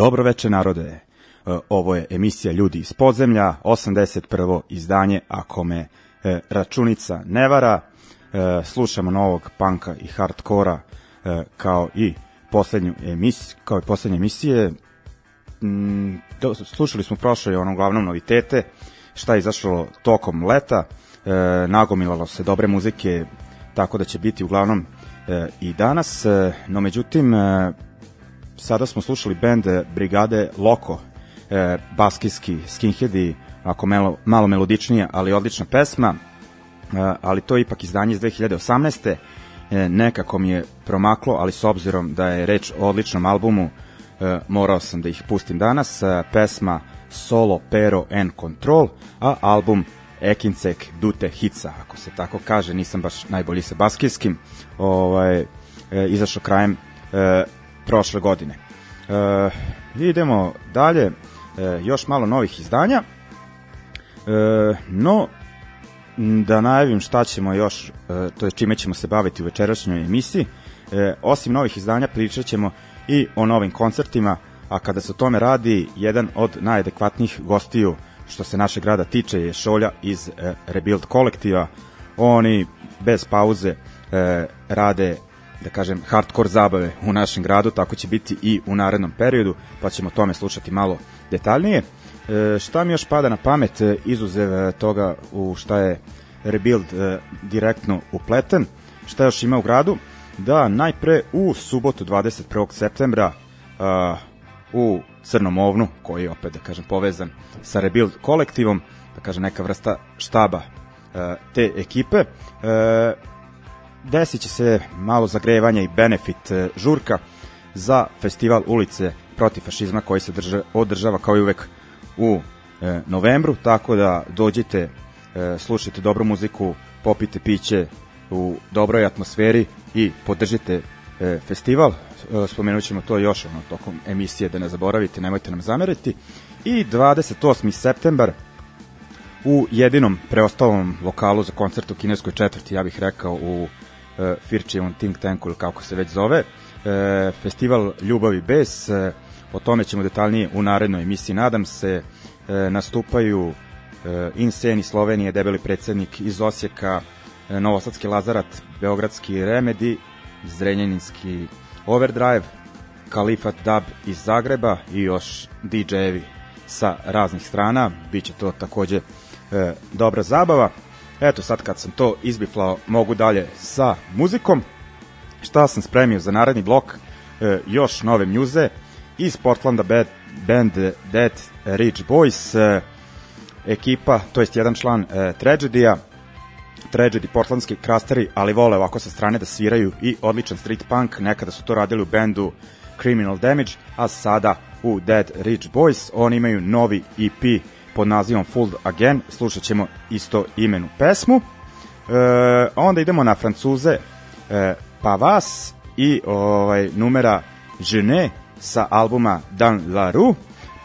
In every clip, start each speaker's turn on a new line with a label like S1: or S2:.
S1: Dobro veče narode. E, ovo je emisija Ljudi iz podzemlja, 81. izdanje, ako me e, računica ne vara. E, slušamo novog panka i hardkora kao i poslednju emisiju, kao i poslednje emisije. Mm, slušali smo prošle ono glavnom novitete, šta je izašlo tokom leta. Nagomilalo se dobre muzike, tako da će biti uglavnom i danas. No međutim, sada smo slušali bend Brigade Loko, e, baskijski skinheadi, ako malo, malo melodičnija, ali odlična pesma. ali to je ipak izdanje iz 2018. Nekako mi je promaklo, ali s obzirom da je reč o odličnom albumu, morao sam da ih pustim danas. Pesma Solo Pero and Control, a album Ekincek Dute Hica, ako se tako kaže, nisam baš najbolji sa baskijskim, ovaj, izašao krajem prošle godine. E, idemo dalje, e, još malo novih izdanja, e, no da najavim šta ćemo još, e, to je čime ćemo se baviti u večerašnjoj emisiji. E, osim novih izdanja pričat ćemo i o novim koncertima, a kada se o tome radi, jedan od najadekvatnijih gostiju što se naše grada tiče je Šolja iz e, Rebuild kolektiva. Oni bez pauze e, rade da kažem, hardcore zabave u našem gradu, tako će biti i u narednom periodu, pa ćemo o tome slušati malo detaljnije. E, šta mi još pada na pamet, e, izuzev e, toga u šta je Rebuild e, direktno upleten, šta još ima u gradu? Da, najpre u subotu 21. septembra e, u Crnom ovnu, koji je opet, da kažem, povezan sa Rebuild kolektivom, da kažem, neka vrsta štaba te ekipe. Desit će se malo zagrevanja i benefit e, žurka za festival ulice protiv fašizma koji se drža, održava kao i uvek u e, novembru, tako da dođite, e, slušajte dobru muziku, popite piće u dobroj atmosferi i podržite e, festival. E, spomenut ćemo to još ono, tokom emisije, da ne zaboravite, nemojte nam zameriti. I 28. septembar u jedinom preostalom lokalu za koncert u kineskoj četvrti, ja bih rekao, u Firčijevom think tanku ili kako se već zove, e, festival Ljubavi bez, e, o tome ćemo detaljnije u narednoj emisiji, nadam se, e, nastupaju e, Inseni Slovenije, debeli predsednik iz Osijeka, e, Novosadski Lazarat, Beogradski Remedi, Zrenjaninski Overdrive, Kalifat Dub iz Zagreba i još DJ-evi sa raznih strana, biće to takođe e, dobra zabava. Eto sad kad sam to izbiflao, mogu dalje sa muzikom. Šta sam spremio za naredni blok? E, još nove mjuze iz Portlanda band, band Dead Rich Boys, e, ekipa, to jest jedan član e, Tragedija, Tragedy, portlandski krasteri, ali vole ovako sa strane da sviraju i odličan street punk, nekada su to radili u bendu Criminal Damage, a sada u Dead Rich Boys, oni imaju novi EP pod nazivom Fooled Again, slušat ćemo isto imenu pesmu. E, onda idemo na Francuze e, Pavas i ovaj, numera Žene sa albuma Dan La Rue,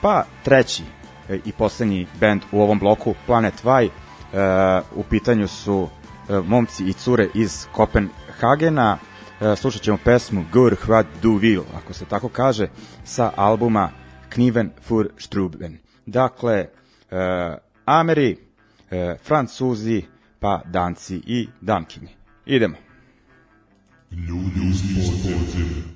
S1: pa treći e, i poslednji band u ovom bloku Planet Y, e, u pitanju su e, momci i cure iz Kopenhagena, e, slušat ćemo pesmu Gur Hvad du Vil, ako se tako kaže, sa albuma Kniven für Struben. Dakle, Ameri, e, Francuzi, pa Danci i Damkinje. Idemo.
S2: Ljudi iz podzemlja.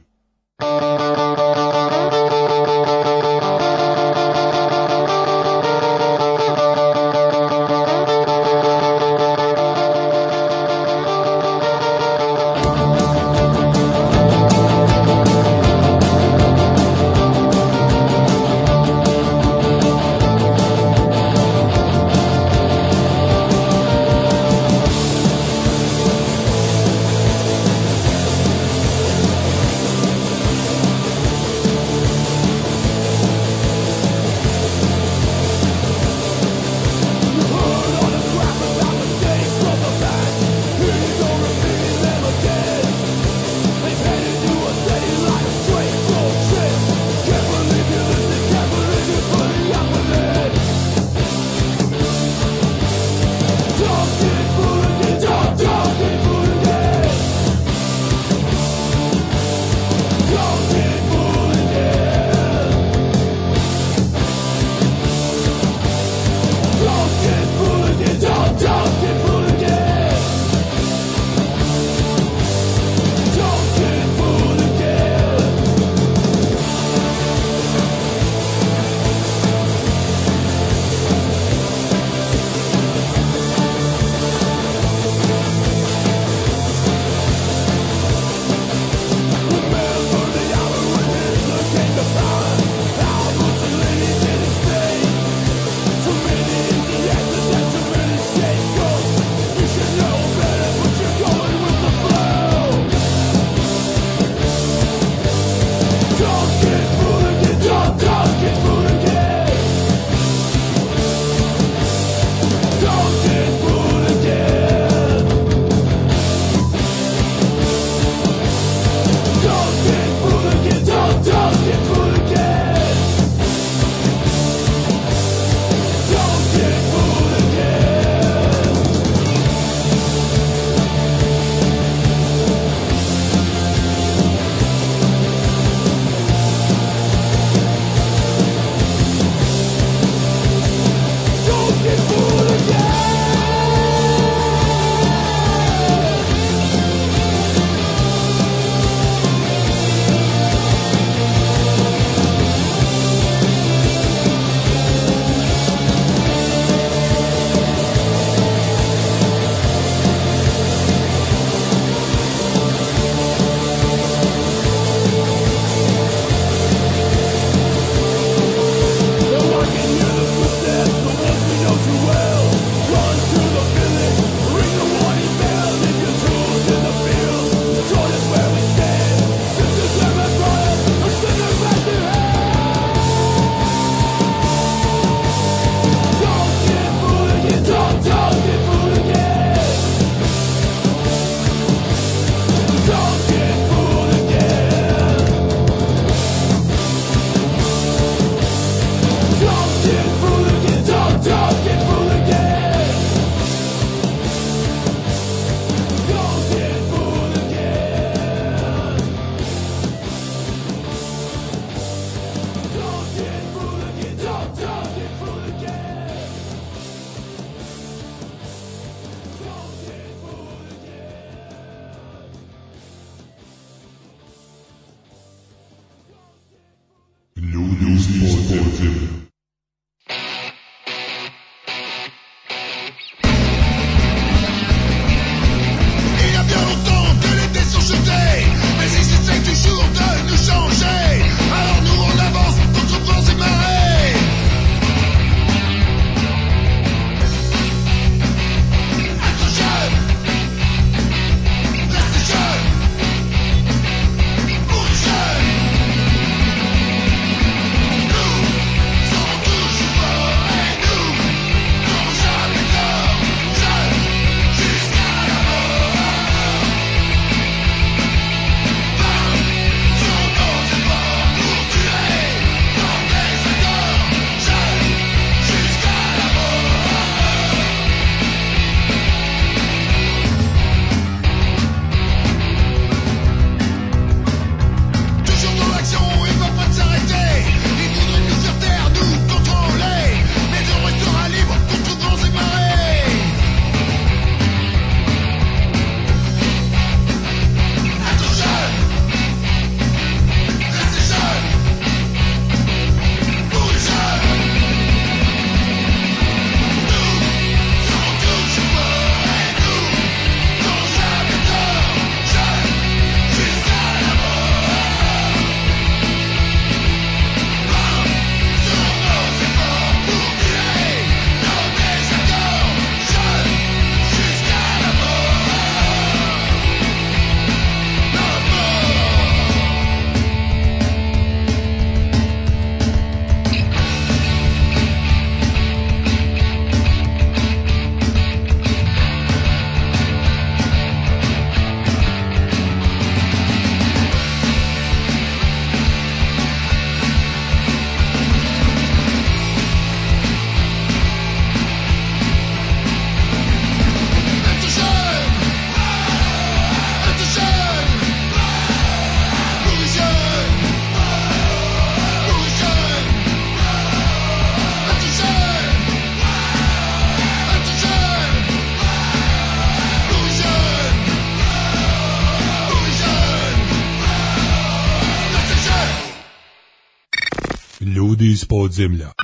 S2: Ljudi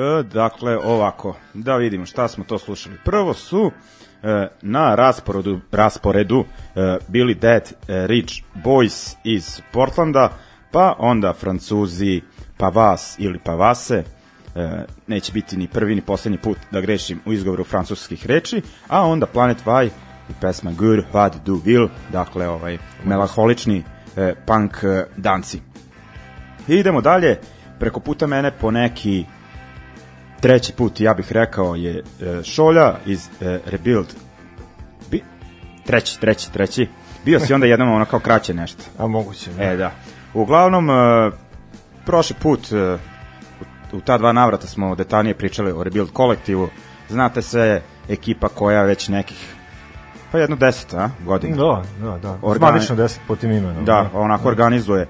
S1: E, dakle, ovako, da vidimo šta smo to slušali. Prvo su e, na rasporedu, rasporedu e, bili Dead e, Rich Boys iz Portlanda, pa onda Francuzi Pavas ili Pavase, e, neće biti ni prvi ni poslednji put da grešim u izgovoru francuskih reči, a onda Planet Y i pesma Gur Vad Du Will, dakle ovaj melaholični e, punk e, danci. I idemo dalje, preko puta mene po neki treći put, ja bih rekao, je e, Šolja iz e, Rebuild. Bi, treći, treći, treći. Bio si onda jednom ono kao kraće nešto.
S3: A moguće, da.
S1: E, da. Uglavnom, e, prošli put u, ta dva navrata smo detaljnije pričali o Rebuild kolektivu. Znate sve, ekipa koja već nekih pa jedno deset a, godina.
S3: Da, da, da.
S1: Organi-
S3: Zvanično deset po tim imenom.
S1: Da, onako organizuje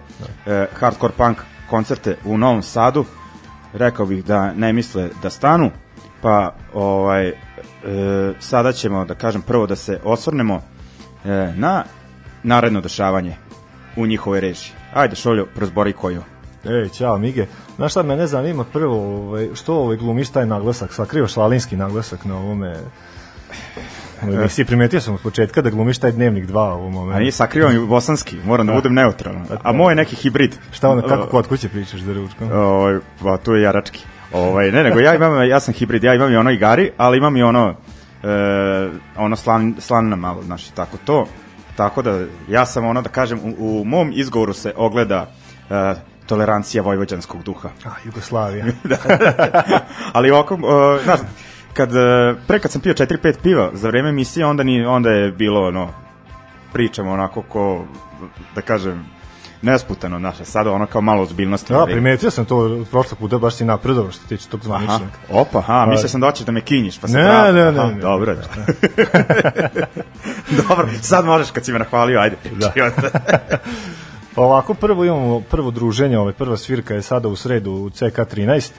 S1: e, hardcore punk koncerte u Novom Sadu. Rekao bih da ne misle da stanu, pa ovaj e, sada ćemo da kažem prvo da se osvrnemo e, na naredno dešavanje u njihovoj režiji. Ajde Šoljo, prozbori koju.
S3: Ej, ćao Mige. Znaš šta mene zanima prvo, ovaj, što ovaj glumiš taj naglasak, sakrivaš lalinski naglasak na ovome Si primetio sam od početka da glumiš taj dnevnik 2 u ovom momentu.
S1: A nije sakrivam i bosanski, moram da, budem neutralan. A moj je neki hibrid.
S3: Šta onda, kako kod kuće pričaš za ručkom?
S1: Ovaj, pa tu je jarački. Ovaj, ne, nego ja imam, ja sam hibrid, ja imam i ono igari, ali imam i ono, e, ono slan, slanna malo, znaš, tako to. Tako da, ja sam ono, da kažem, u, u mom izgovoru se ogleda e, tolerancija vojvođanskog duha.
S3: A, Jugoslavija.
S1: ali ovako, uh, znaš, kad, uh, pre kad sam pio 4-5 piva za vreme emisije, onda, ni, onda je bilo, ono, pričamo onako ko, da kažem, nesputano naše, sada ono kao malo ozbiljnosti.
S3: Da, primetio sam to prošlog puta, baš si napredovao što tiče tog
S1: Aha,
S3: zvaničnog.
S1: opa, aha, mislio sam da hoćeš da me kinjiš, pa se
S3: Ne, ne, ne,
S1: Aha,
S3: ne.
S1: Dobro, da. Dobro, sad možeš kad si me nahvalio, ajde. Da.
S3: Pa ovako prvo imamo prvo druženje, ovaj prva svirka je sada u sredu u CK13.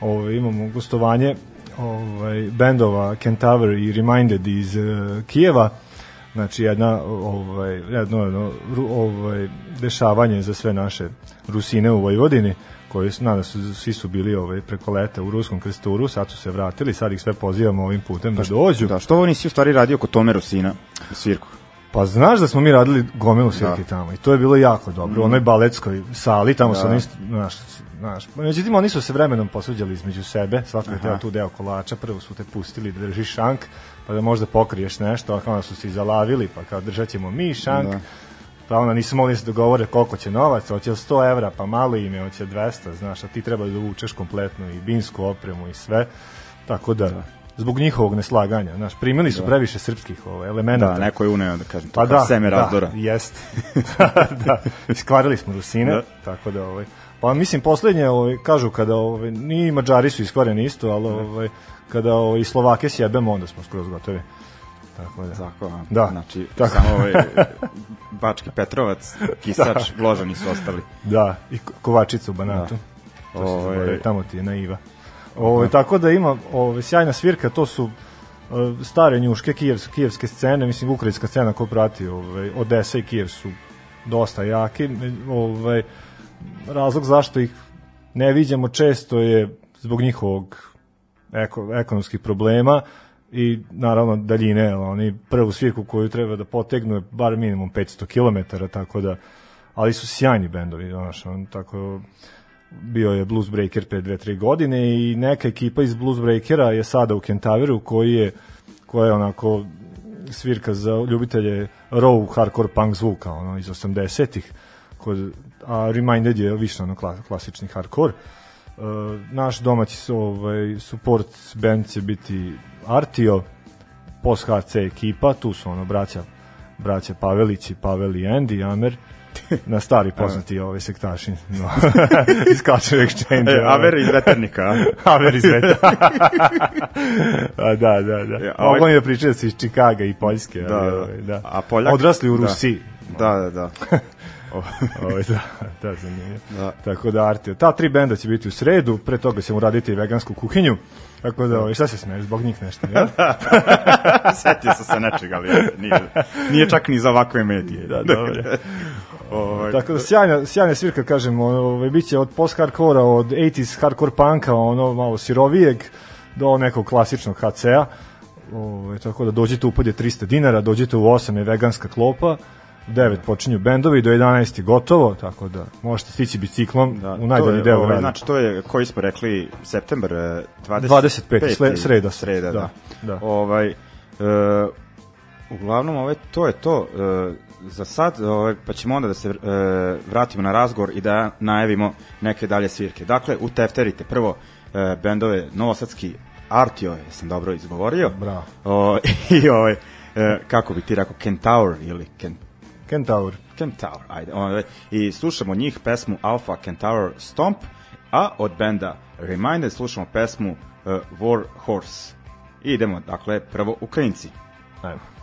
S3: Ovaj imamo gostovanje ovaj bendova Kentaver i Reminded iz uh, Kijeva. Znači jedna ovaj jedno, jedno ovaj dešavanje za sve naše Rusine u Vojvodini koji su, nadam se, svi su bili ovaj, preko leta u Ruskom krsturu, sad su se vratili, sad ih sve pozivamo ovim putem da dođu.
S1: Da, što ovo nisi u stvari radio kod Tome Rosina u svirku?
S3: Pa znaš da smo mi radili gomilu svirke da. tamo i to je bilo jako dobro. Mm. U onoj baletskoj sali, tamo da. su oni, znaš, znaš, međutim oni su se vremenom posveđali između sebe, svako je teo tu deo kolača, prvo su te pustili da držiš šank, pa da možda pokriješ nešto, a onda su se i zalavili, pa kao držat ćemo mi šank, da. pa onda nisu mogli da se dogovore koliko će novac, hoće li 100 evra, pa malo ime, hoće 200, znaš, a ti treba da vučeš kompletno i binsku opremu i sve, tako da, da zbog njihovog neslaganja. Znaš, primili su da. previše srpskih ovaj, elemenata.
S1: Da, neko je uneo, da kažem,
S3: pa
S1: to
S3: da,
S1: seme
S3: da,
S1: razdora.
S3: Jest. da, iskvarili smo Rusine, da. tako da, ovaj, pa mislim, poslednje, ovaj, kažu kada, ovaj, ni Mađari su iskvareni isto, ali ovaj, kada ovaj, i Slovake sjebemo, onda smo skroz gotovi. Tako da.
S1: Tako,
S3: Da.
S1: Znači,
S3: Tako.
S1: samo ovaj Bački Petrovac, Kisač, da. Gložani su ostali.
S3: Da, i Ko- Kovačica u Banatu. Da.
S1: Ovaj-
S3: Ovaj, tamo ti je naiva. Ovaj tako da ima ovaj sjajna svirka, to su e, stare njuške kijevske kijevske scene, mislim ukrajinska scena ko prati, ovaj Odesa i Kijev su dosta jaki, ovaj razlog zašto ih ne viđamo često je zbog njihovog eko, ekonomskih problema i naravno daljine, oni prvu svirku koju treba da potegnu je bar minimum 500 km, tako da ali su sjajni bendovi, znaš, on tako bio je Blues Breaker pre 2-3 godine i neka ekipa iz Blues Breakera je sada u Kentaveru koji je koja je onako svirka za ljubitelje raw hardcore punk zvuka ono iz 80-ih kod a Reminded je više ono kla- klasični hardcore. Uh, naš domaći su, ovaj, support band će biti Artio post HC ekipa tu su ono braća braća Pavelić i Pavel i Andy Amer na stari poznati ovaj sektaši no. iz Culture Exchange
S1: E, Aver iz veternika.
S3: Aver iz Veternika. A, da, da, da.
S1: Ja, a ovaj-
S3: Mogu mi da pričaju da su iz Čikaga i Poljske.
S1: Da,
S3: ali,
S1: da.
S3: ovaj, da.
S1: A Poljak?
S3: Odrasli u
S1: Da.
S3: Rusiji.
S1: Da, da, da.
S3: Ovaj, da, da, zanimljivo.
S1: Da.
S3: Tako da, Artio. Ta tri benda će biti u sredu, pre toga ćemo raditi vegansku kuhinju. Tako da, ovaj, šta se smeješ, zbog njih nešto, ja?
S1: Setio sam se nečega, ali nije, nije čak ni za ovakve medije.
S3: Da, dobro.
S1: Ovaj,
S4: Tako da sjajna, sjajna svirka, kažem, ovaj, bit će od post-hardkora, od 80s hardcore punka, ono malo sirovijeg, do nekog klasičnog HC-a. Ovaj, tako da dođite upad je 300 dinara, dođite u 8 je veganska klopa, u 9 počinju bendovi, do 11 je gotovo, tako da možete stići biciklom
S1: Da,
S4: u
S1: je,
S4: deo
S1: ovaj. Znači, to je, koji smo rekli, september e, 20,
S4: 25, sle- sreda.
S1: Sreda, da.
S4: Da, da.
S1: Ovaj, e, uglavnom, ovaj, to je to. E, za sad, ovaj, pa ćemo onda da se e, vratimo na razgovor i da najavimo neke dalje svirke. Dakle, u Tefterite prvo e, bendove Novosadski Artio, jesam dobro izgovorio.
S4: Bravo.
S1: O, I ovaj, e, kako bi ti rekao, Kentaur ili Kent,
S4: Kentaur.
S1: Kentaur, ajde. Ovaj, I slušamo njih pesmu Alpha Kentaur Stomp, a od benda Reminded slušamo pesmu uh, War Horse. I idemo, dakle, prvo Ukrajinci.
S4: Ajmo.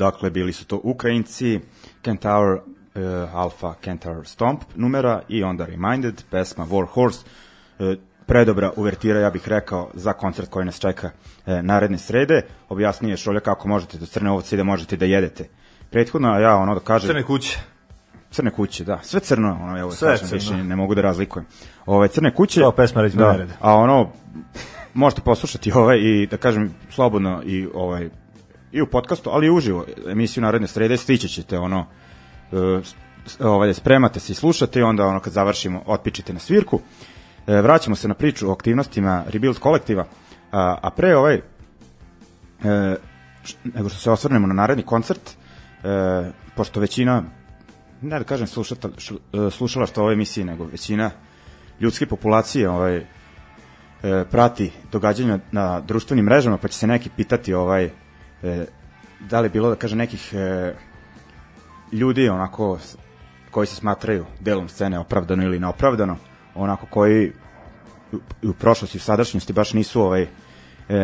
S1: Dakle, bili su to Ukrajinci, Kentaur Alpha Centaur Stomp numera i onda Reminded, pesma War Horse, e, predobra uvertira, ja bih rekao, za koncert koji nas čeka e, naredne srede. Objasnije Šolja kako možete do Crne ovce i da možete da jedete. Prethodno, a ja ono da kažem...
S3: Crne kuće.
S1: Crne kuće, da. Sve crno, ono, evo,
S3: Sve
S1: kažem,
S3: crno.
S1: više ne mogu da razlikujem. Ove, crne kuće...
S3: To pesma Ređma
S1: da. A ono, možete poslušati ovaj i da kažem slobodno i ovaj i u podcastu, ali i uživo emisiju naredne srede stići ćete ono e, ovaj spremate se i slušate i onda ono kad završimo otpičite na svirku. E, vraćamo se na priču o aktivnostima Rebuild kolektiva, a, a pre ovaj e, š- nego što se osvrnemo na naredni koncert, e, pošto većina ne da kažem slušata, š, e, slušala što ove emisije, nego većina ljudske populacije ovaj e, prati događanja na društvenim mrežama, pa će se neki pitati ovaj e, da li je bilo da kaže nekih e, ljudi onako koji se smatraju delom scene opravdano ili neopravdano, onako koji u, u prošlosti i u sadašnjosti baš nisu ovaj e,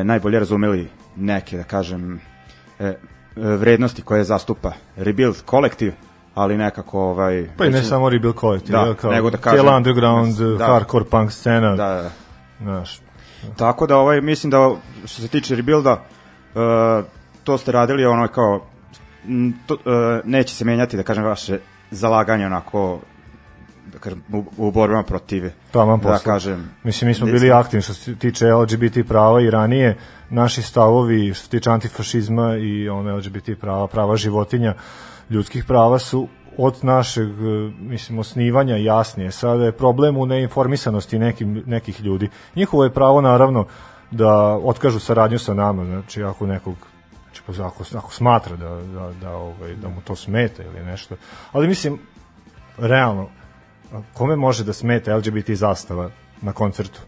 S1: najbolje razumeli neke da kažem e, vrednosti koje zastupa Rebuild kolektiv, ali nekako ovaj
S3: Pa i ne samo Rebuild Collective,
S1: Da,
S3: kao
S1: nego da kažem-
S3: cijela underground,
S1: Da.
S3: hardcore punk scena,
S1: da, da, da.
S3: znaš.
S1: Tako da ovaj mislim da što se tiče rebuilda uh, to ste radili ono kao to, uh, neće se menjati da kažem vaše zalaganje onako da kažem u, u borbama protiv
S3: Taman
S1: da
S3: posla.
S1: kažem
S3: Mislim, mi smo bili aktivni što se tiče LGBT prava i ranije. Naši stavovi što se tiče antifašizma i ono LGBT prava, prava životinja, ljudskih prava su od našeg, e, mislim, osnivanja jasnije. Sada je problem u neinformisanosti nekim, nekih ljudi. Njihovo je pravo, naravno, da otkažu saradnju sa nama, znači ako nekog ako, ako smatra da, da, da, ovaj, da mu to smeta ili nešto. Ali mislim, realno, kome može da smeta LGBT zastava na koncertu?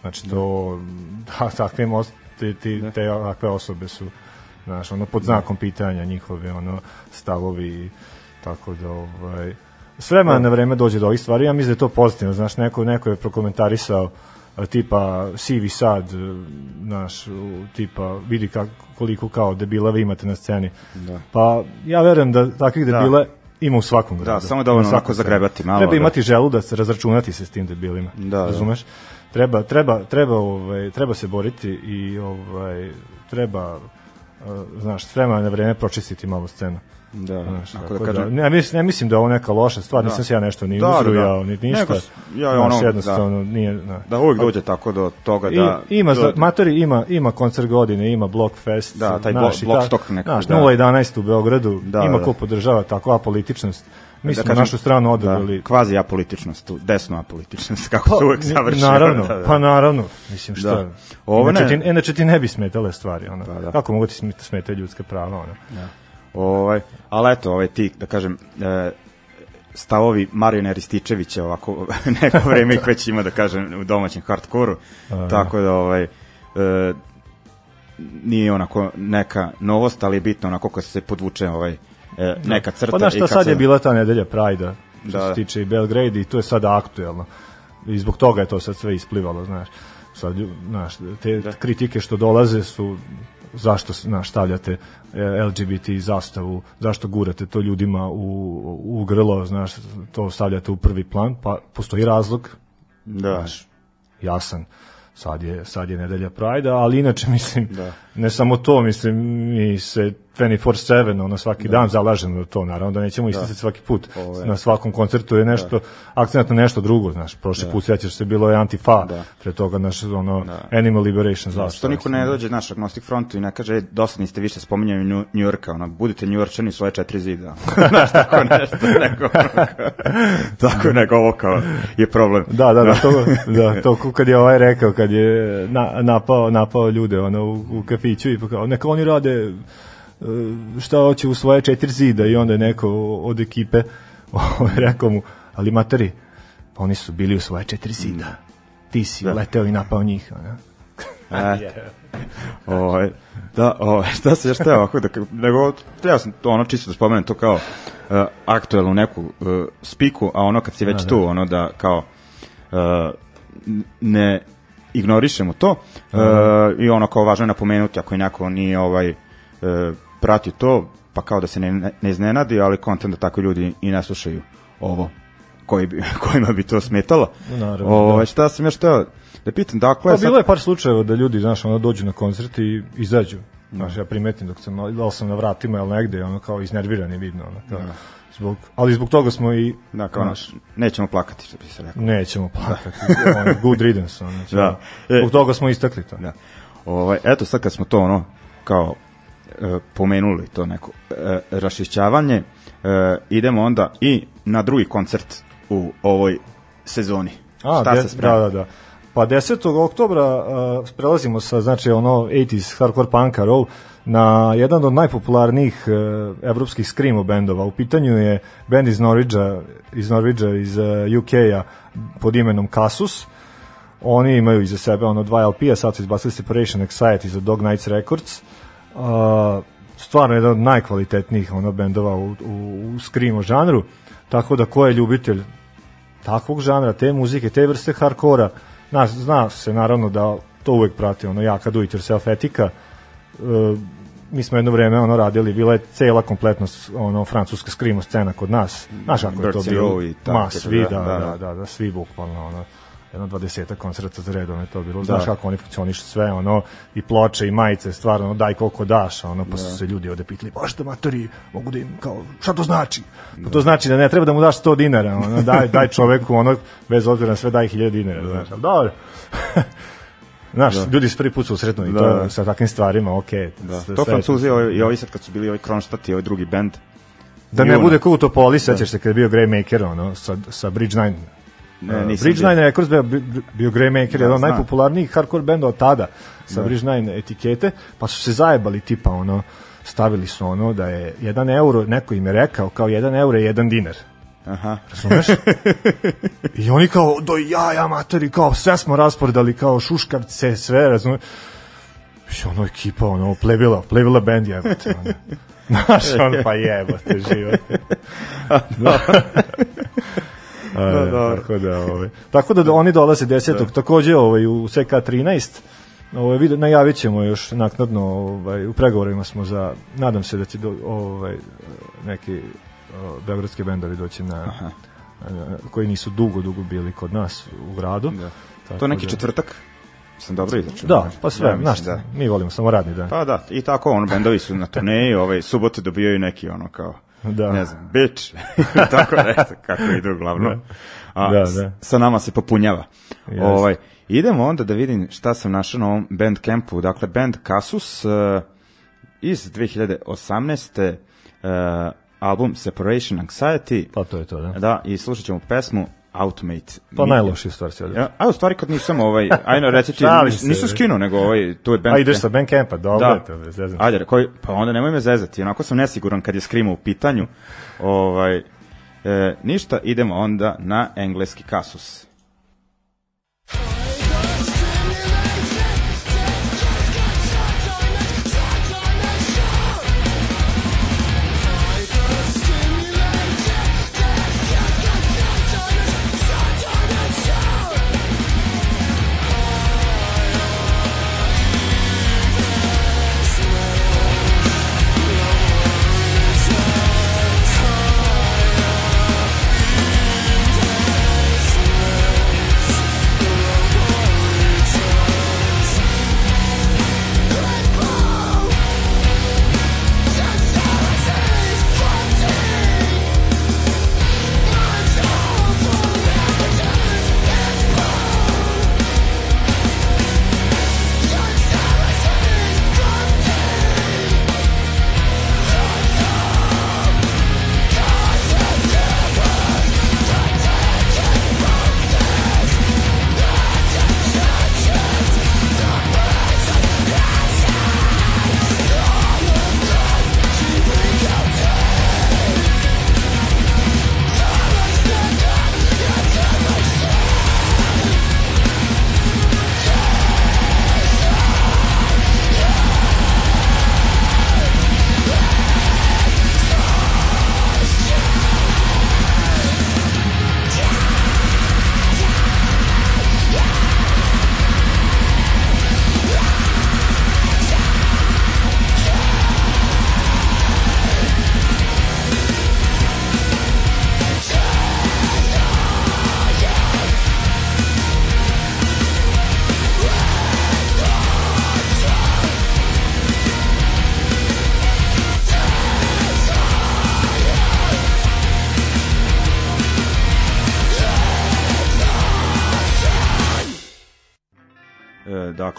S3: Znači to, da, takve, mos- te, ti, te takve osobe su, znaš, ono, pod znakom pitanja njihove, ono, stavovi, tako da, ovaj, s vremena na vreme dođe do ovih stvari, ja mislim da je to pozitivno, znaš, neko, neko je prokomentarisao a, tipa sivi sad, e, znaš, u- tipa vidi kak, koliko kao debila vi imate na sceni.
S1: Da.
S3: Pa ja verujem da takvih debila ima u svakom gradu.
S1: samo dovoljno
S3: Na svakom
S1: onako zagrebati malo,
S3: Treba
S1: da.
S3: imati želudac, razračunati se s tim debilima.
S1: Da, da.
S3: razumeš? Treba, treba, treba, ovaj, treba se boriti i ovaj, treba, uh, znaš, s vremena na vreme pročistiti malo scenu.
S1: Da,
S3: Znaš,
S1: ako
S3: tako
S1: da kažem
S3: ne, mislim, ne mislim da je ovo neka loša stvar,
S1: Da.
S3: nisam se ja nešto ni
S1: Da, da, da.
S3: uzrujao, ni ništa.
S1: Nego s- ja,
S3: Znaš,
S1: ono,
S3: jednostavno nije... Da.
S1: da uvijek dođe tako do toga da
S3: I, ima,
S1: da,
S3: za, matori ima, ima koncert godine, ima Blockfest.
S1: Da, taj
S3: znaš,
S1: Blo-
S3: i
S1: Blockstock
S3: ta-
S1: nekako,
S3: Znaš,
S1: da.
S3: 011 u Beogradu,
S1: Da,
S3: ima
S1: da.
S3: ko podržava takvu apolitičnost. Mi
S1: da
S3: smo
S1: kažem,
S3: našu stranu odabrali.
S1: da, kvazi apolitičnost, tu, desnu apolitičnost, kako se uvek završi.
S3: Naravno,
S1: da, da.
S3: pa naravno. Mislim šta.
S1: Da. Ovo
S3: inače,
S1: ne-
S3: ti, inače ti ne bi smetale stvari. Ono.
S1: Pa da.
S3: Kako mogu ti smeta, smete ljudske prava? Ono.
S1: Ovaj, ali eto, ovaj ti, da kažem, e, stavovi Marijana Rističevića ovako neko vreme ih već ima da kažem u domaćem hardkoru. Tako da ovaj e, nije onako neka novost, ali je bitno onako kad se podvuče ovaj e, neka crta
S3: Pa znaš šta, sad
S1: se,
S3: je bila ta nedelja Prajda, što
S1: Da, da.
S3: se tiče i Belgrade i to je sad aktuelno. I zbog toga je to sad sve isplivalo, znaš. Sad, znaš, te
S1: Da.
S3: kritike što dolaze su zašto znaš, stavljate e, LGBT zastavu, zašto gurate to ljudima u, u grlo, znaš, to stavljate u prvi plan, pa postoji razlog,
S1: da,
S3: znaš, jasan. Sad je, sad je nedelja Prajda, ali inače, mislim,
S1: Da.
S3: ne samo to, mislim, mi se 24-7, ono, svaki dan zalažemo za to, naravno da nećemo isticati svaki put.
S1: Ovo je-
S3: Na svakom koncertu je nešto, akcent na nešto drugo, znaš, prošli put sjećaš se, bilo je Antifa,
S1: Da.
S3: pre toga, naš, ono, Animal Liberation zastava.
S1: Što niko ne dođe naš agnostic frontu i ne kaže, "E, dosta niste više spominjali Nju- Njujorka, ono, budite njujorčani u svoje četiri zida. Znaš, tako nešto, neko, tako neko ovo kao je problem.
S3: Da, da, da, to, da, to kad je ovaj rekao, kad je na, napao, napao ljude ono, u, u kafiću i pa kao, neka oni rade šta hoće u svoje četiri zida i onda je neko od ekipe ovaj, rekao mu, ali materi, pa oni su bili u svoje četiri zida. Ti si leteo i napao njih. Ono.
S1: E, ovaj, da, ovaj, šta se još teo ovako da, nego, treba sam to ono čisto da spomenem to kao uh, aktuelnu neku uh, spiku, a ono kad si već tu, ono da kao uh, ne ignorišemo to uh, i ono kao važno je napomenuti ako je neko nije ovaj uh, pratio to, pa kao da se ne, ne iznenadi, ali kontent da tako ljudi i ne slušaju ovo koji bi, kojima bi to smetalo.
S3: Naravno,
S1: Ovo,
S3: da.
S1: šta sam još teo da pitam, dakle,
S3: Pa
S1: sad-
S3: bilo je par slučajeva da ljudi, znaš, ono dođu na koncert i izađu. Znaš, ja primetim dok sam, da sam na vratima ili negde, ono kao iznervirani vidno, ono, kao, zbog, ali zbog toga smo i,
S1: da, kao,
S3: znaš,
S1: nećemo plakati, što bi se rekao.
S3: nećemo plakati, ono, good riddance, ono,
S1: Da.
S3: da. zbog toga smo istakli to.
S1: Da. Ovaj, eto sad kad smo to ono kao e, pomenuli to neko e, rašišćavanje, e, idemo onda i na drugi koncert u ovoj sezoni.
S3: A,
S1: Šta
S3: de,
S1: se sprema?
S3: Da, da, da. Pa 10. oktobra uh, prelazimo sa, znači, ono 80s hardcore punka roll na jedan od najpopularnijih uh, evropskih screamo bendova. U pitanju je bend iz Norridgea, iz Norridgea, iz uh, UK-a pod imenom Casus. Oni imaju iza sebe ono dva LP-a, sad su izbacili Separation Anxiety za Dog Nights Records. Uh, stvarno jedan od najkvalitetnijih ono bendova u, u, u screamo žanru. Tako da ko je ljubitelj takvog žanra, te muzike, te vrste hardkora, zna, zna se naravno da to uvek prati ono jaka do it yourself etika. E, mi smo jedno vreme ono radili, bila je cela kompletno s- ono francuska skrimo scena kod nas. Znaš kako je to bilo? Ma, svi, da,
S1: da,
S3: da,
S1: da.
S3: da, da, da, svi bukvalno ono jedno dvadeseta koncerta za redom je to bilo. Znaš
S1: Da.
S3: kako oni funkcionišu sve, ono, i ploče i majice, stvarno, ono, daj koliko daš, ono, pa su se ljudi ovde pitali, baš da matori, mogu da im, kao, šta to znači? Pa to znači da ne treba da mu daš 100 dinara, ono, daj, daj čoveku, ono, bez obzira na sve, daj 1000 dinara, znaš, ali dobro. Znaš, ljudi se prvi put susretnu i
S1: Da,
S3: to
S1: da.
S3: sa takvim stvarima, okej.
S1: Da.
S3: sve-
S1: To Francuzi ovaj, i ovi sad kad su bili ovaj Kronstadt i ovaj drugi band.
S3: Da ne
S1: Juna.
S3: bude kao u Topoli, sećaš se kad je bio Greymaker, ono, sa, sa Bridge Nine.
S1: Ne,
S3: Uh,
S1: nisam
S3: Bridge. Nine Records bio, bio Greymaker,
S1: Da,
S3: jedan od najpopularnijih hardcore benda od tada, sa Bridge Nine etikete, pa su se zajebali tipa, ono, stavili su ono da je jedan euro, neko im je rekao, kao jedan euro je jedan dinar.
S1: Aha.
S3: Razumeš? I oni kao, do ja, ja, matori, kao, sve smo rasporedali, kao, šuškavce, sve, razumeš? I ono ekipa, ono, plebila, plebila band jebote, ono. Znaš, on pa jebote, život. A,
S1: Da,
S3: da,
S1: dobro.
S3: tako da, ovaj. Tako da oni dolaze 10. takođe ovaj u SK 13. Ovaj vide najavit ćemo još naknadno ovaj u pregovorima smo za nadam se da će do, ovaj neki o, beogradski bendovi doći na na- koji nisu dugo dugo bili kod nas u gradu.
S1: Da.
S3: Tako
S1: To je neki
S3: da-
S1: četvrtak. Sam dobro izračunao.
S3: Da, pa sve,
S1: Ja,
S3: znaš, šta, mi volimo samo radni dan.
S1: Pa da, i tako ono, bendovi su na turneji, ovaj, subote dobijaju neki ono kao,
S3: Da.
S1: ne znam, bitch, tako nešto, kako ide uglavnom. A,
S3: Da, da.
S1: Sa nama se popunjava.
S3: Jeste.
S1: Ovaj, idemo onda da vidim šta sam našao na ovom Bandcampu. Dakle, band Kasus uh, iz 2018. Uh, album Separation Anxiety.
S3: Pa to je to, da.
S1: Da, i slušat ćemo pesmu Automate.
S3: Pa najlošija stvar se ovdje.
S1: A u stvari kad nisam ovaj, ajde reci ti, nisam skinuo, nego ovaj, tu je band.
S3: A ideš sa Bandcampa, dobro
S1: Da.
S3: je to, zezanja.
S1: Ajde, koji, pa onda nemoj me zezati, onako sam nesiguran kad je skrimo u pitanju. Ovaj, e, ništa, idemo onda na engleski kasus.
S5: Smell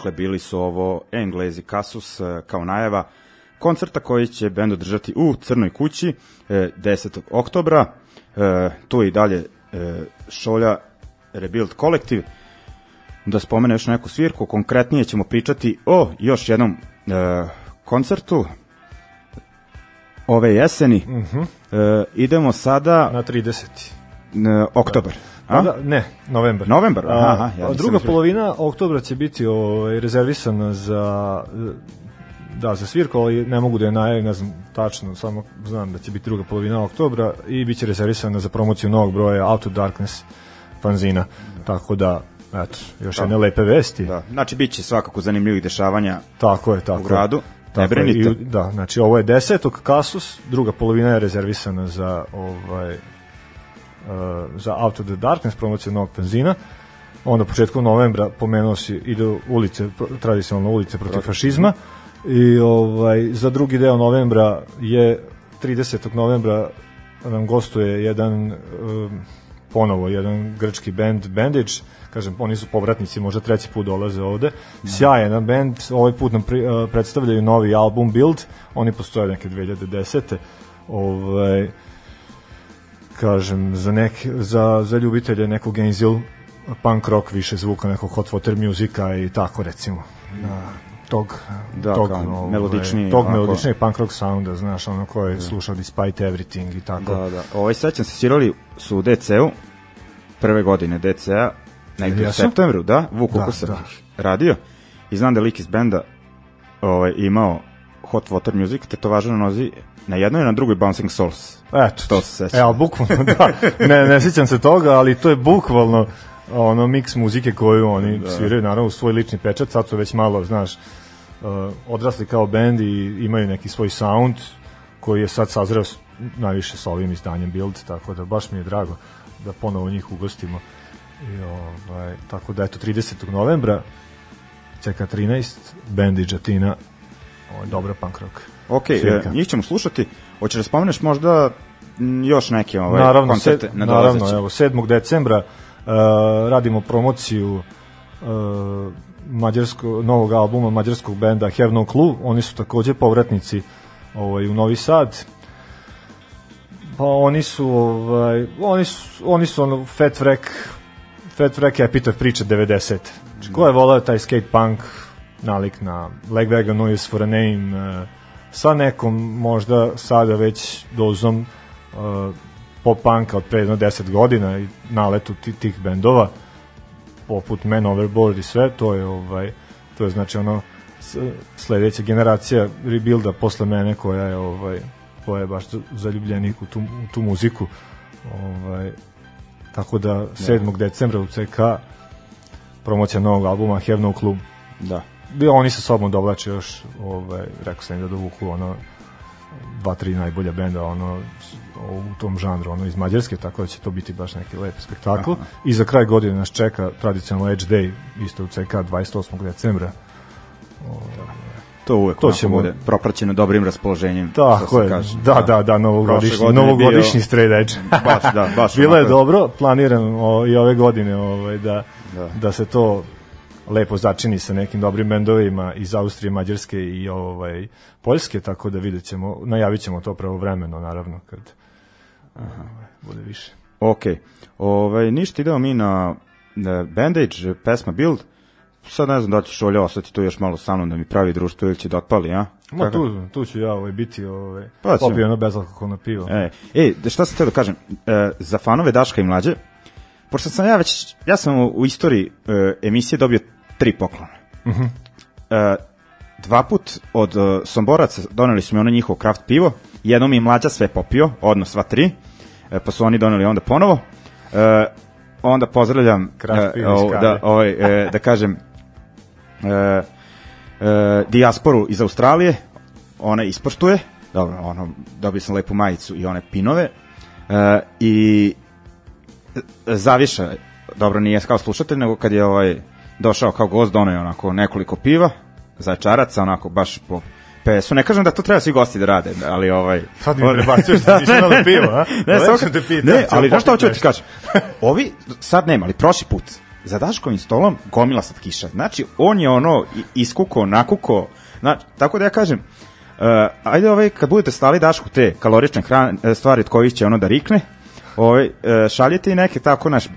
S1: dakle bili su ovo Englezi Kasus e, kao najava koncerta koji će bend održati u Crnoj kući e, 10. oktobra. E, tu i dalje e, Šolja Rebuild Collective. Da spomene još neku svirku, konkretnije ćemo pričati o još jednom e, koncertu ove jeseni. Uh -huh. e, idemo sada
S3: Na 30.
S1: oktobar.
S3: Pa
S1: A?
S3: da, ne, novembar.
S1: Novembar, aha, ja
S3: druga polovina oktobra će biti ovaj, rezervisana za da, za svirku, ali ne mogu da je najavim, ne znam tačno, samo znam da će biti druga polovina oktobra i bit će rezervisana za promociju novog broja Out of Darkness fanzina. Tako da, eto, još jedne lepe vesti.
S1: Da, znači bit će svakako zanimljivih dešavanja
S3: Tako je, tako
S1: u gradu. Ne
S3: Tako je,
S1: brinite.
S3: i- Da, znači ovo je desetog Kasus, druga polovina je rezervisana za ovaj za Out of the Darkness promociju novog benzina. Onda početkom novembra pomenuo si ide ulice tradicionalno ulice protiv fašizma i ovaj za drugi deo novembra je 30. novembra nam gostuje jedan um, ponovo jedan grčki bend Bandage kažem oni su povratnici možda treći put dolaze ovde sjajan bend ovaj put nam pri, uh, predstavljaju novi album Build oni postoje neke 2010. ovaj kažem za nek za za ljubitelje nekog Gainesville punk rock više zvuka nekog hot water muzika i tako recimo na tog
S1: Da,
S3: tog
S1: kao melodičniji,
S3: tog
S1: onako.
S3: melodičnijeg punk rock sounda znaš ono ko je slušao Despite Everything i tako
S1: Da, da. Ovaj sećam se svirali su u DC-u prve godine DC-a negde u septembru, da, Vuk
S3: Da, da.
S1: radio i znam da lik iz benda ovaj, imao Hot Water Music, tetovaža na nozi na jednoj i na drugoj Bouncing Souls.
S3: Eto,
S1: To se sećam.
S3: Evo, bukvalno, da. Ne, ne sjećam se toga, ali to je bukvalno ono miks muzike koju oni da. sviraju, naravno, u svoj lični pečat, sad su već malo, znaš, uh, odrasli kao bend i imaju neki svoj sound koji je sad sazreo najviše sa ovim izdanjem Build, tako da baš mi je drago da ponovo njih ugostimo. I, ovaj, tako da, eto, 30. novembra CK13, bend i Jatina, ovo je dobra punk rock.
S1: Ok, e, njih ćemo slušati. Hoćeš da spomeneš možda m, još neke ovaj,
S3: naravno,
S1: koncerte
S3: sed,
S1: na
S3: naravno, evo, 7. decembra uh, radimo promociju uh, mađarsko, novog albuma mađarskog benda Have No Clue, oni su takođe povratnici ovaj, u Novi Sad, pa oni su ovaj, oni su, oni su ono Fat Wreck Fat Wreck epitaf priče 90. Znači, ko je volao taj skate punk nalik na Legwagon Noise for a Name uh, sa nekom možda sada već dozom uh, pop punka od pre jedno 10 godina i naletu ti, tih bendova poput Man Overboard i sve to je ovaj to je znači ono sledeća generacija rebuilda posle mene koja je ovaj koja je baš zaljubljenik u tu, u tu muziku ovaj tako da 7. decembra u CK promocija novog albuma Have No Clue
S1: Da.
S3: Bi oni sa sobom dovlače još ovaj rekao sam im da dovuku ono dva tri najbolja benda ono u tom žanru ono iz Mađarske tako da će to biti baš neki lep spektakl i za kraj godine nas čeka tradicionalno Edge Day isto u CK 28. decembra
S1: To uvek
S3: To ćemo-
S1: bude propraćeno dobrim raspoloženjem.
S3: Tako je,
S1: kaže.
S3: da, da, da, novogodišnji, novogodišnji
S1: bio-
S3: edge.
S1: Baš, da, baš.
S3: Bilo je dobro, planiram o, i ove godine ovaj, da,
S1: Da.
S3: da. se to lepo začini sa nekim dobrim bendovima iz Austrije, Mađarske i ovaj Poljske, tako da vidjet ćemo, najavit ćemo to pravovremeno, naravno, kad Aha. bude više.
S1: Ok. Ovaj, ništa, idemo mi na, Bandage, pesma Build. Sad ne znam da će Šolja ostati tu još malo sa mnom da mi pravi društvo ili će da otpali, a?
S3: Ma
S1: Kako?
S3: tu, tu ću ja ovaj, biti, ovaj,
S1: Pa ćemo.
S3: popio ono bezalkoholno pivo.
S1: E, e, da šta sam teo da kažem, e, za fanove Daška i Mlađe, pošto sam ja već, ja sam u, u istoriji e, emisije dobio tri poklona. Uh -huh. e, dva put od e, Somboraca doneli su mi ono njihovo kraft pivo, jednom mi je Mlađa sve popio, odno sva tri, e, pa su oni doneli onda ponovo. E, onda pozdravljam
S3: Kraft pivo kave.
S1: da, ovaj, e, da kažem e, e, dijasporu iz Australije, ona ispoštuje, dobro, ono, dobio sam lepu majicu i one pinove, e, i Zaviša, dobro, nije kao slušatelj, nego kad je ovaj došao kao gost, donao je onako nekoliko piva, zajčaraca, onako baš po PS-u. Ne kažem da to treba svi gosti da rade, ali ovaj...
S3: Sad mi prebacuješ da nisam dali pivo, a?
S1: Ne,
S3: Lepo
S1: samo
S3: sam
S1: kad-
S3: te pitao,
S1: ne, ali znaš šta hoću da ti kažem? Ovi sad nema, ali prošli put za Daškovim stolom gomila slatkiša. Znači, on je ono iskuko, nakuko, znači, tako da ja kažem, uh, ajde ovaj, kad budete stali Dašku te kalorične hrane, e, stvari od kojih će ono da rikne, ovaj, e, šaljete i neke tako naš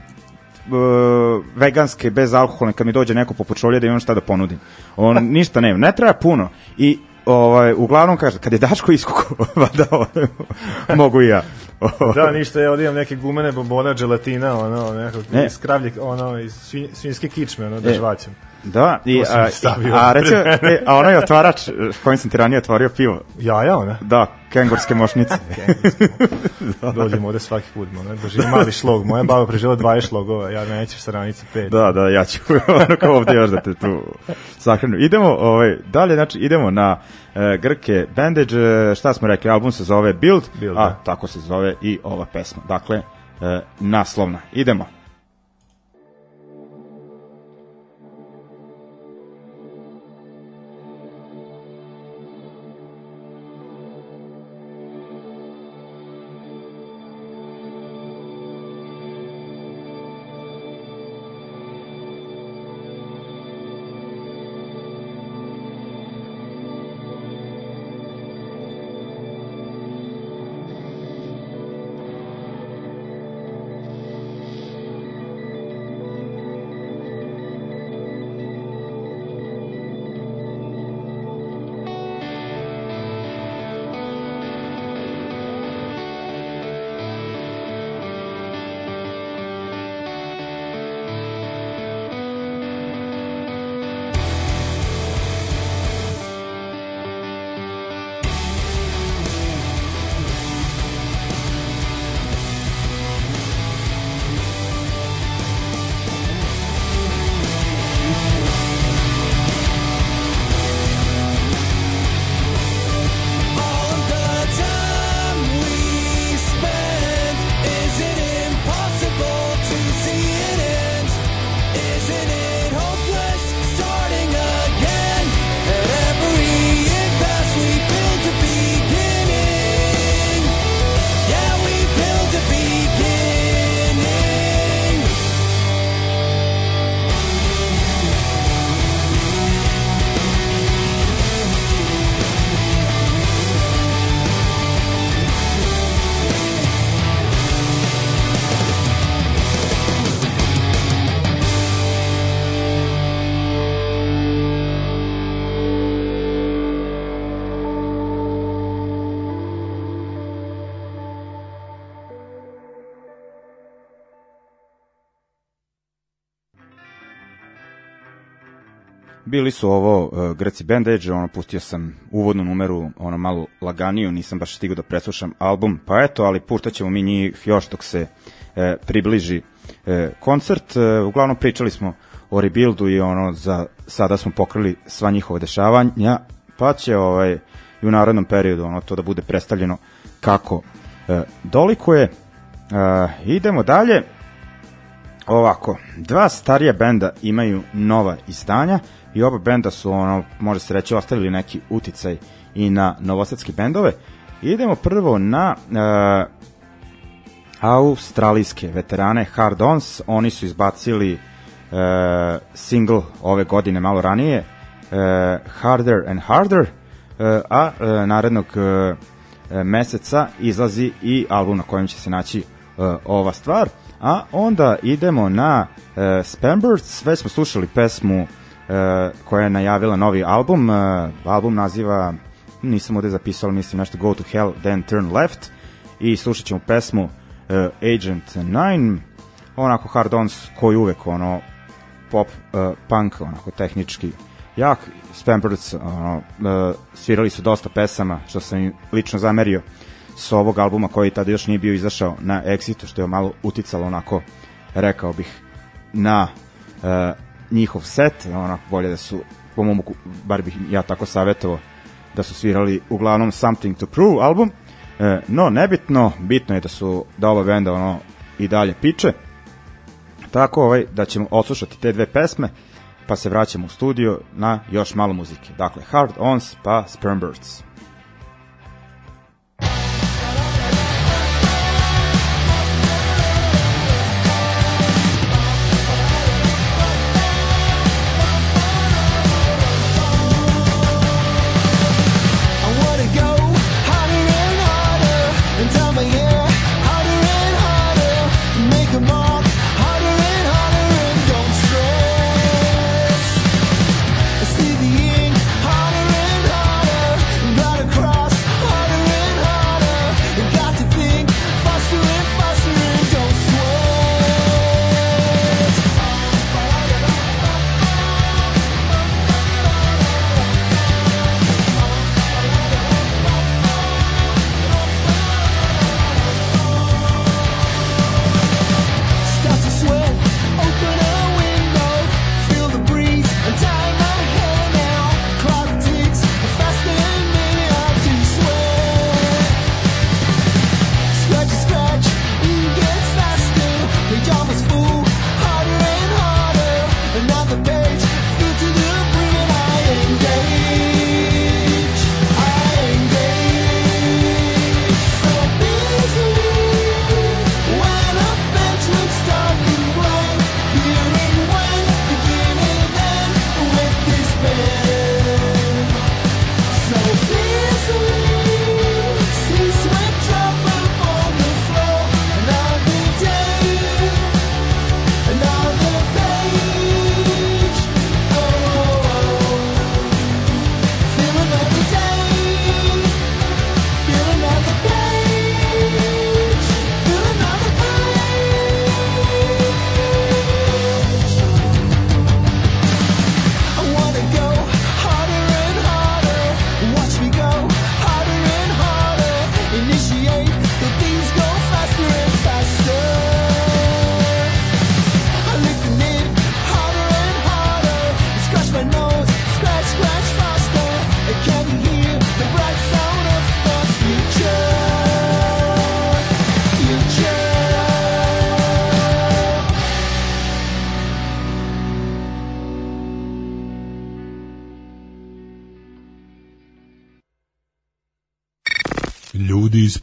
S1: e, veganske, bez alkoholne, kad mi dođe neko poput šolje da imam šta da ponudim. On ništa nema, ne treba puno. I ovaj, uglavnom kaže, kad je Daško iskuko, vada ovaj, mogu i ja.
S3: Da, ništa, ja ovdje imam neke gumene bombona, želatina, ono, nekog,
S1: Ne.
S3: iz kravlje, ono, iz svinj, svinjske kičme, ono, da
S1: E. Da, i, a,
S3: stavio
S1: a, recimo, e, a onaj otvarač, e, kojim sam ti ranije otvorio pivo,
S3: Jaja, ona?
S1: da, kengurske mošnice.
S3: Dođemo ovde svaki put, ono, doživim mali šlog. Moja baba preživjela 20 šlogova, ja neću sa ranici 5.
S1: Da, da, ja ću ono kao ovde još da te tu sahranu. Idemo, ovaj, dalje, znači, idemo na e, Grke Bandage, e, šta smo rekli, album se zove Build,
S3: Build,
S1: a
S3: da.
S1: tako se zove i ova pesma. Dakle, e, naslovna. Idemo. Bili su ovo uh, Grci Bandage, ono, pustio sam uvodnu numeru, ono, malo laganiju, nisam baš stigao da preslušam album, pa eto, ali puštat ćemo mi njih još dok se e, približi e, koncert. E, uglavnom pričali smo o rebuildu i ono, za sada smo pokrili sva njihova dešavanja, pa će ovaj, i u narodnom periodu ono, to da bude predstavljeno kako e, dolikuje. E, idemo dalje. Ovako, dva starija benda imaju nova izdanja i oba benda su, ono, može se reći, ostavili neki uticaj i na novosadske bendove. Idemo prvo na e, australijske veterane Hard Ons. Oni su izbacili e, single ove godine malo ranije, e, Harder and Harder, e, a e, narednog e, meseca izlazi i album na kojem će se naći e, ova stvar. A onda idemo na e, Spambirds, već smo slušali pesmu e, koja je najavila novi album, e, album naziva, nisam ovde zapisao, mislim nešto Go to Hell, Then Turn Left i slušat ćemo pesmu e, Agent 9, onako hard ons koji uvek ono pop uh, punk onako tehnički jak. Spambirds ono, uh, svirali su dosta pesama što sam im lično zamerio sa ovog albuma koji tada još nije bio izašao na Exitu što je malo uticalo onako rekao bih na uh, njihov set onako bolje da su po mom bar bih ja tako savjetovao da su svirali uglavnom Something to Prove album e, no nebitno bitno je da su da oba benda ono i dalje piče tako ovaj, da ćemo odslušati te dve pesme, pa se vraćamo u studio na još malo muzike. Dakle, Hard Ons pa Sperm Birds.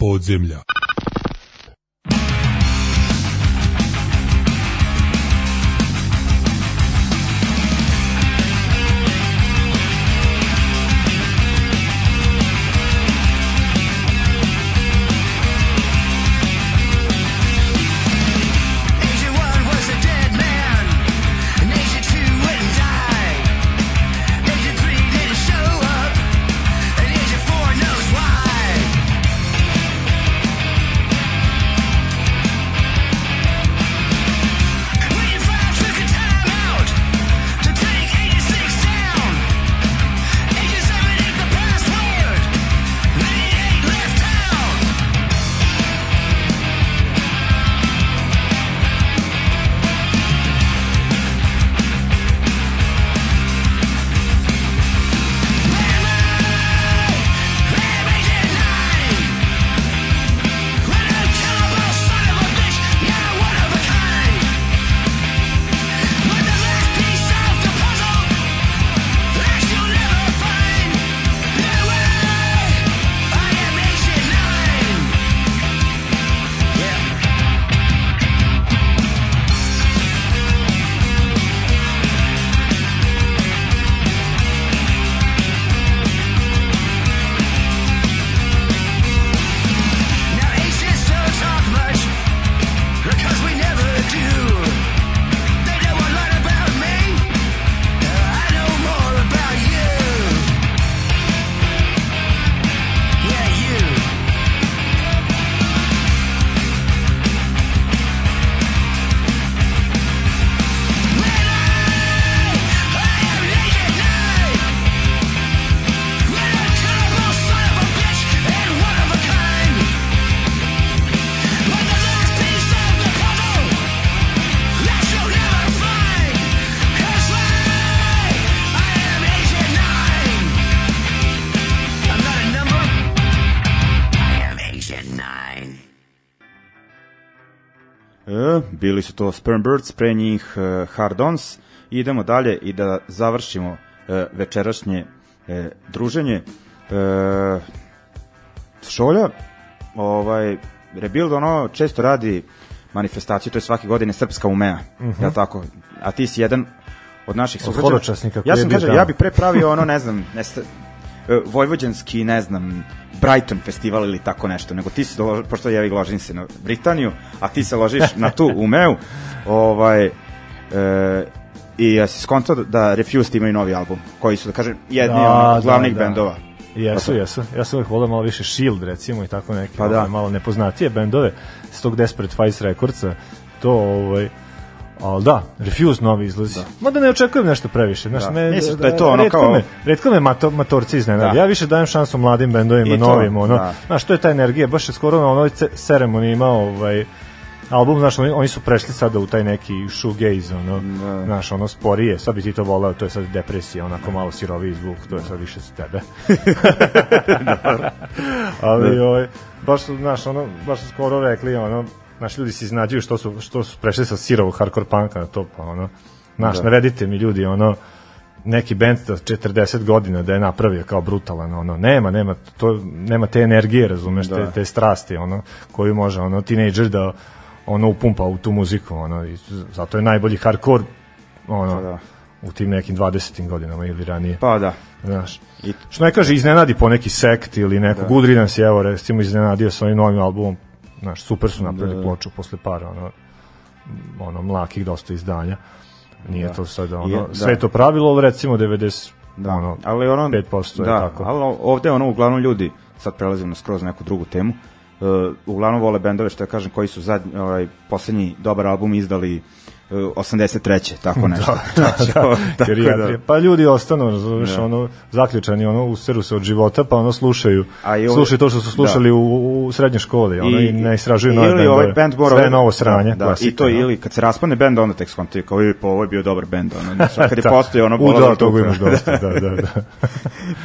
S4: Podzemlja.
S1: Bili su to Sperm Birds, pre njih e, Hard Ons. Idemo dalje i da završimo e, večerašnje e, druženje. E, Šolja, ovaj, Rebuild ono često radi manifestaciju, to je svake godine Srpska umea, mm -hmm. ja tako? A ti si jedan od naših sugrađana.
S3: koji
S1: Ja sam
S3: bio
S1: kaže,
S3: tamo.
S1: ja bih pre pravio ono, ne znam, ne, vojvođanski, ne znam, Brighton festival ili tako nešto, nego ti se, pošto ja ložim se na Britaniju, a ti se ložiš na tu umeu, ovaj, e, i ja si skontao da Refused imaju novi album, koji su, da kažem, jedni
S3: Da,
S1: da,
S3: da,
S1: od glavnih
S3: da.
S1: bendova.
S3: Jesu, jesu. Ja sam uvijek volio malo više Shield, recimo, i tako neke
S1: Pa da.
S3: ovaj, malo nepoznatije bendove s tog Desperate Fights Recordsa. To, ovaj, Ali da, Refuse novi izlazi. Da. Mada ne očekujem nešto previše. Znaš,
S1: Da.
S3: me,
S1: Mislim da je to ono kao-
S3: Me, retko me mato, matorci iznenadi.
S1: Da.
S3: Ja više dajem šansu mladim bendovima, novim. Ono,
S1: da.
S3: Znaš, to je ta energija. Baš je skoro na onoj ce- ceremoniji imao ovaj, album, znaš, oni, oni su prešli sada u taj neki shoegaze, ono,
S1: Da.
S3: znaš, ono sporije, sad bi ti to voleo, to je sad depresija, onako malo siroviji zvuk, to je sad više za tebe. Ali, ovaj, baš su, znaš, ono, baš su skoro rekli, ono, znaš, ljudi se iznađuju što su, što su prešli sa sirovog hardcore punka na to, pa ono, znaš,
S1: Da.
S3: navedite mi ljudi, ono, neki bend da 40 godina da je napravio kao brutalan ono nema nema to nema te energije razumeš
S1: Da.
S3: te, te strasti ono koju može ono tinejdžer da ono upumpa u tu muziku ono i zato je najbolji hardcore ono
S1: Pa da.
S3: u tim nekim 20. godinama ili ranije
S1: Pa da.
S3: znaš
S1: I,
S3: što ne kaže iznenadi po neki sekt ili neko da. Good Riddance je evo recimo iznenadio sa ovim novim albumom znaš super su napravili
S1: Da.
S3: ploču posle para ono ono mlakih dosta izdanja nije
S1: Da.
S3: to sad
S1: Je,
S3: ono
S1: da.
S3: sve to pravilo ali recimo 90
S1: Da,
S3: ono,
S1: ali ono
S3: 5% je
S1: da,
S3: tako.
S1: ali ovde ono uglavnom ljudi, sad prelazimo na skroz neku drugu temu, uh, uglavnom vole bendove što ja kažem koji su zadnji, ovaj, poslednji dobar album izdali uh, 83. tako nešto. da, da, tako
S3: Gerijatrija. Pa ljudi ostanu, razumeš,
S1: Da.
S3: ono, zaključani, ono, useru se od života, pa ono slušaju,
S1: A i ovo-
S3: slušaju to što su slušali
S1: da.
S3: u, u srednjoj školi, ono, i, ne istražuju nove
S1: ili
S3: bendove.
S1: ovaj band mora
S3: Sve je novo sranje,
S1: da, da, i
S3: klasika,
S1: to
S3: no.
S1: ili kad se raspane bend onda tek skonti kao i ovo je bio dobar bend ono kad je
S3: Da.
S1: postoji ono
S3: U,
S1: bola
S3: da, toga imaš dosta, da, da, da.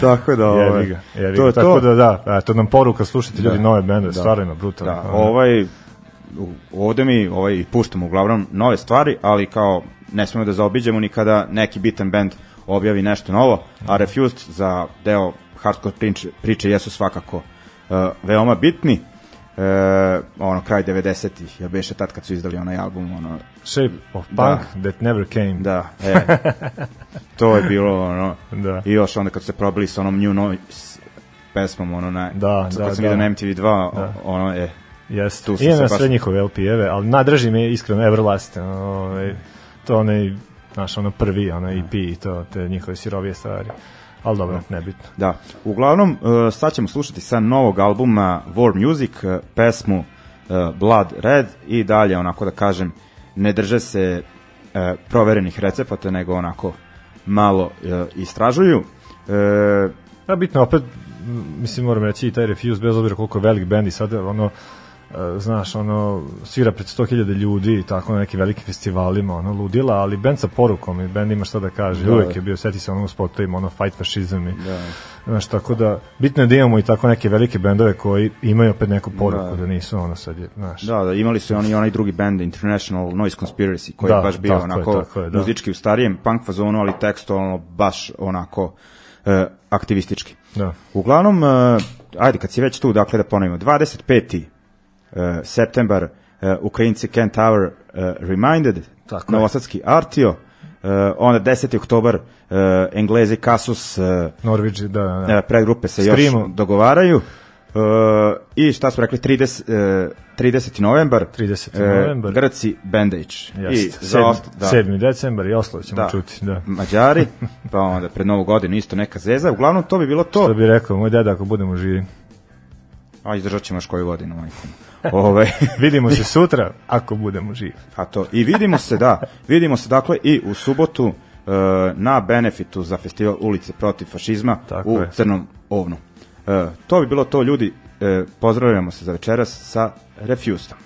S1: tako da ovaj,
S3: ga,
S1: to
S3: ga.
S1: je
S3: Tako
S1: to.
S3: da, da, eto nam poruka, slušajte ljudi
S1: Da.
S3: nove bendove,
S1: Da.
S3: stvarno ima brutalno.
S1: Da, ovaj u- ovde mi ovaj puštamo uglavnom nove stvari, ali kao ne smemo da zaobiđemo ni kada neki bitan band objavi nešto novo, a Refused za deo hardcore priče, priče jesu svakako uh, veoma bitni. Uh, ono, kraj 90-ih, ja beše tad kad su izdali onaj album, ono,
S3: Shape of Punk
S1: Da.
S3: that never came.
S1: da, e, to je bilo, ono,
S3: Da.
S1: i još onda kad su se probili sa onom New Noise pesmom, ono, na,
S3: Da,
S1: sad
S3: da,
S1: kad sam
S3: da.
S1: vidio na MTV2,
S3: Da.
S1: ono, e,
S3: Jeste.
S1: Tu
S3: Imam
S1: se
S3: ja sve njihove LP-eve, ali nadraži me iskreno Everlast. Ovaj, to onaj, znaš, ono prvi, ono EP i to, te njihove sirovije stvari. Ali dobro, nebitno.
S1: Da, uglavnom uh, sad ćemo slušati sa novog albuma War Music, uh, pesmu uh, Blood Red i dalje onako da kažem ne drže se proverenih recepata nego onako malo istražuju.
S3: Ja bitno opet, mislim moram reći i taj Refuse, bez obzira koliko je velik bend i sad ono, e, znaš, ono, svira pred 100.000 ljudi i tako na nekim velikim festivalima, ono, ludila, ali bend sa porukom i bend ima šta da kaže,
S1: Da.
S3: uvek je bio, seti se onom spotovima, ono, fight fašizam i, znaš, tako da, bitno je da imamo i tako neke velike bendove koji imaju opet neku poruku,
S1: Da.
S3: da, nisu ono sad, je, znaš,
S1: Da, da, imali su i oni onaj drugi band International Noise Conspiracy koji
S3: Da,
S1: je baš bio
S3: je,
S1: onako
S3: tako je, da.
S1: muzički u starijem punk fazonu, ali tekstualno baš onako e, aktivistički.
S3: da.
S1: Uglavnom, e, ajde kad si već tu, dakle da ponovimo, 25. e, septembar e, Ukrajinci Ken Tower e, Reminded,
S3: Tako je.
S1: Novosadski Artio, e, onda 10. oktobar e, Englezi Kasus e,
S3: Norwich, da, da, da.
S1: e, predgrupe se
S3: Screamo.
S1: još dogovaraju e, i šta smo rekli 30, e, 30. novembar
S3: 30.
S1: e,
S3: novembar.
S1: Grci Bandage i
S3: Jeste.
S1: za ost, da,
S3: 7. decembar i Oslo ćemo
S1: Da.
S3: čuti, da.
S1: Mađari pa onda pred novu godinu isto neka zeza uglavnom to bi bilo to
S3: Što bi rekao moj deda ako budemo živi.
S1: a izdržat ćemo još koju godinu majko. Ove,
S3: Vidimo se sutra ako budemo živi.
S1: a to i vidimo se da vidimo se dakle i u subotu e, na benefitu za festival ulice protiv fašizma
S3: Tako
S1: u
S3: je.
S1: Crnom ovnu. E, to bi bilo to ljudi, e, pozdravljamo se za večeras sa Refustom.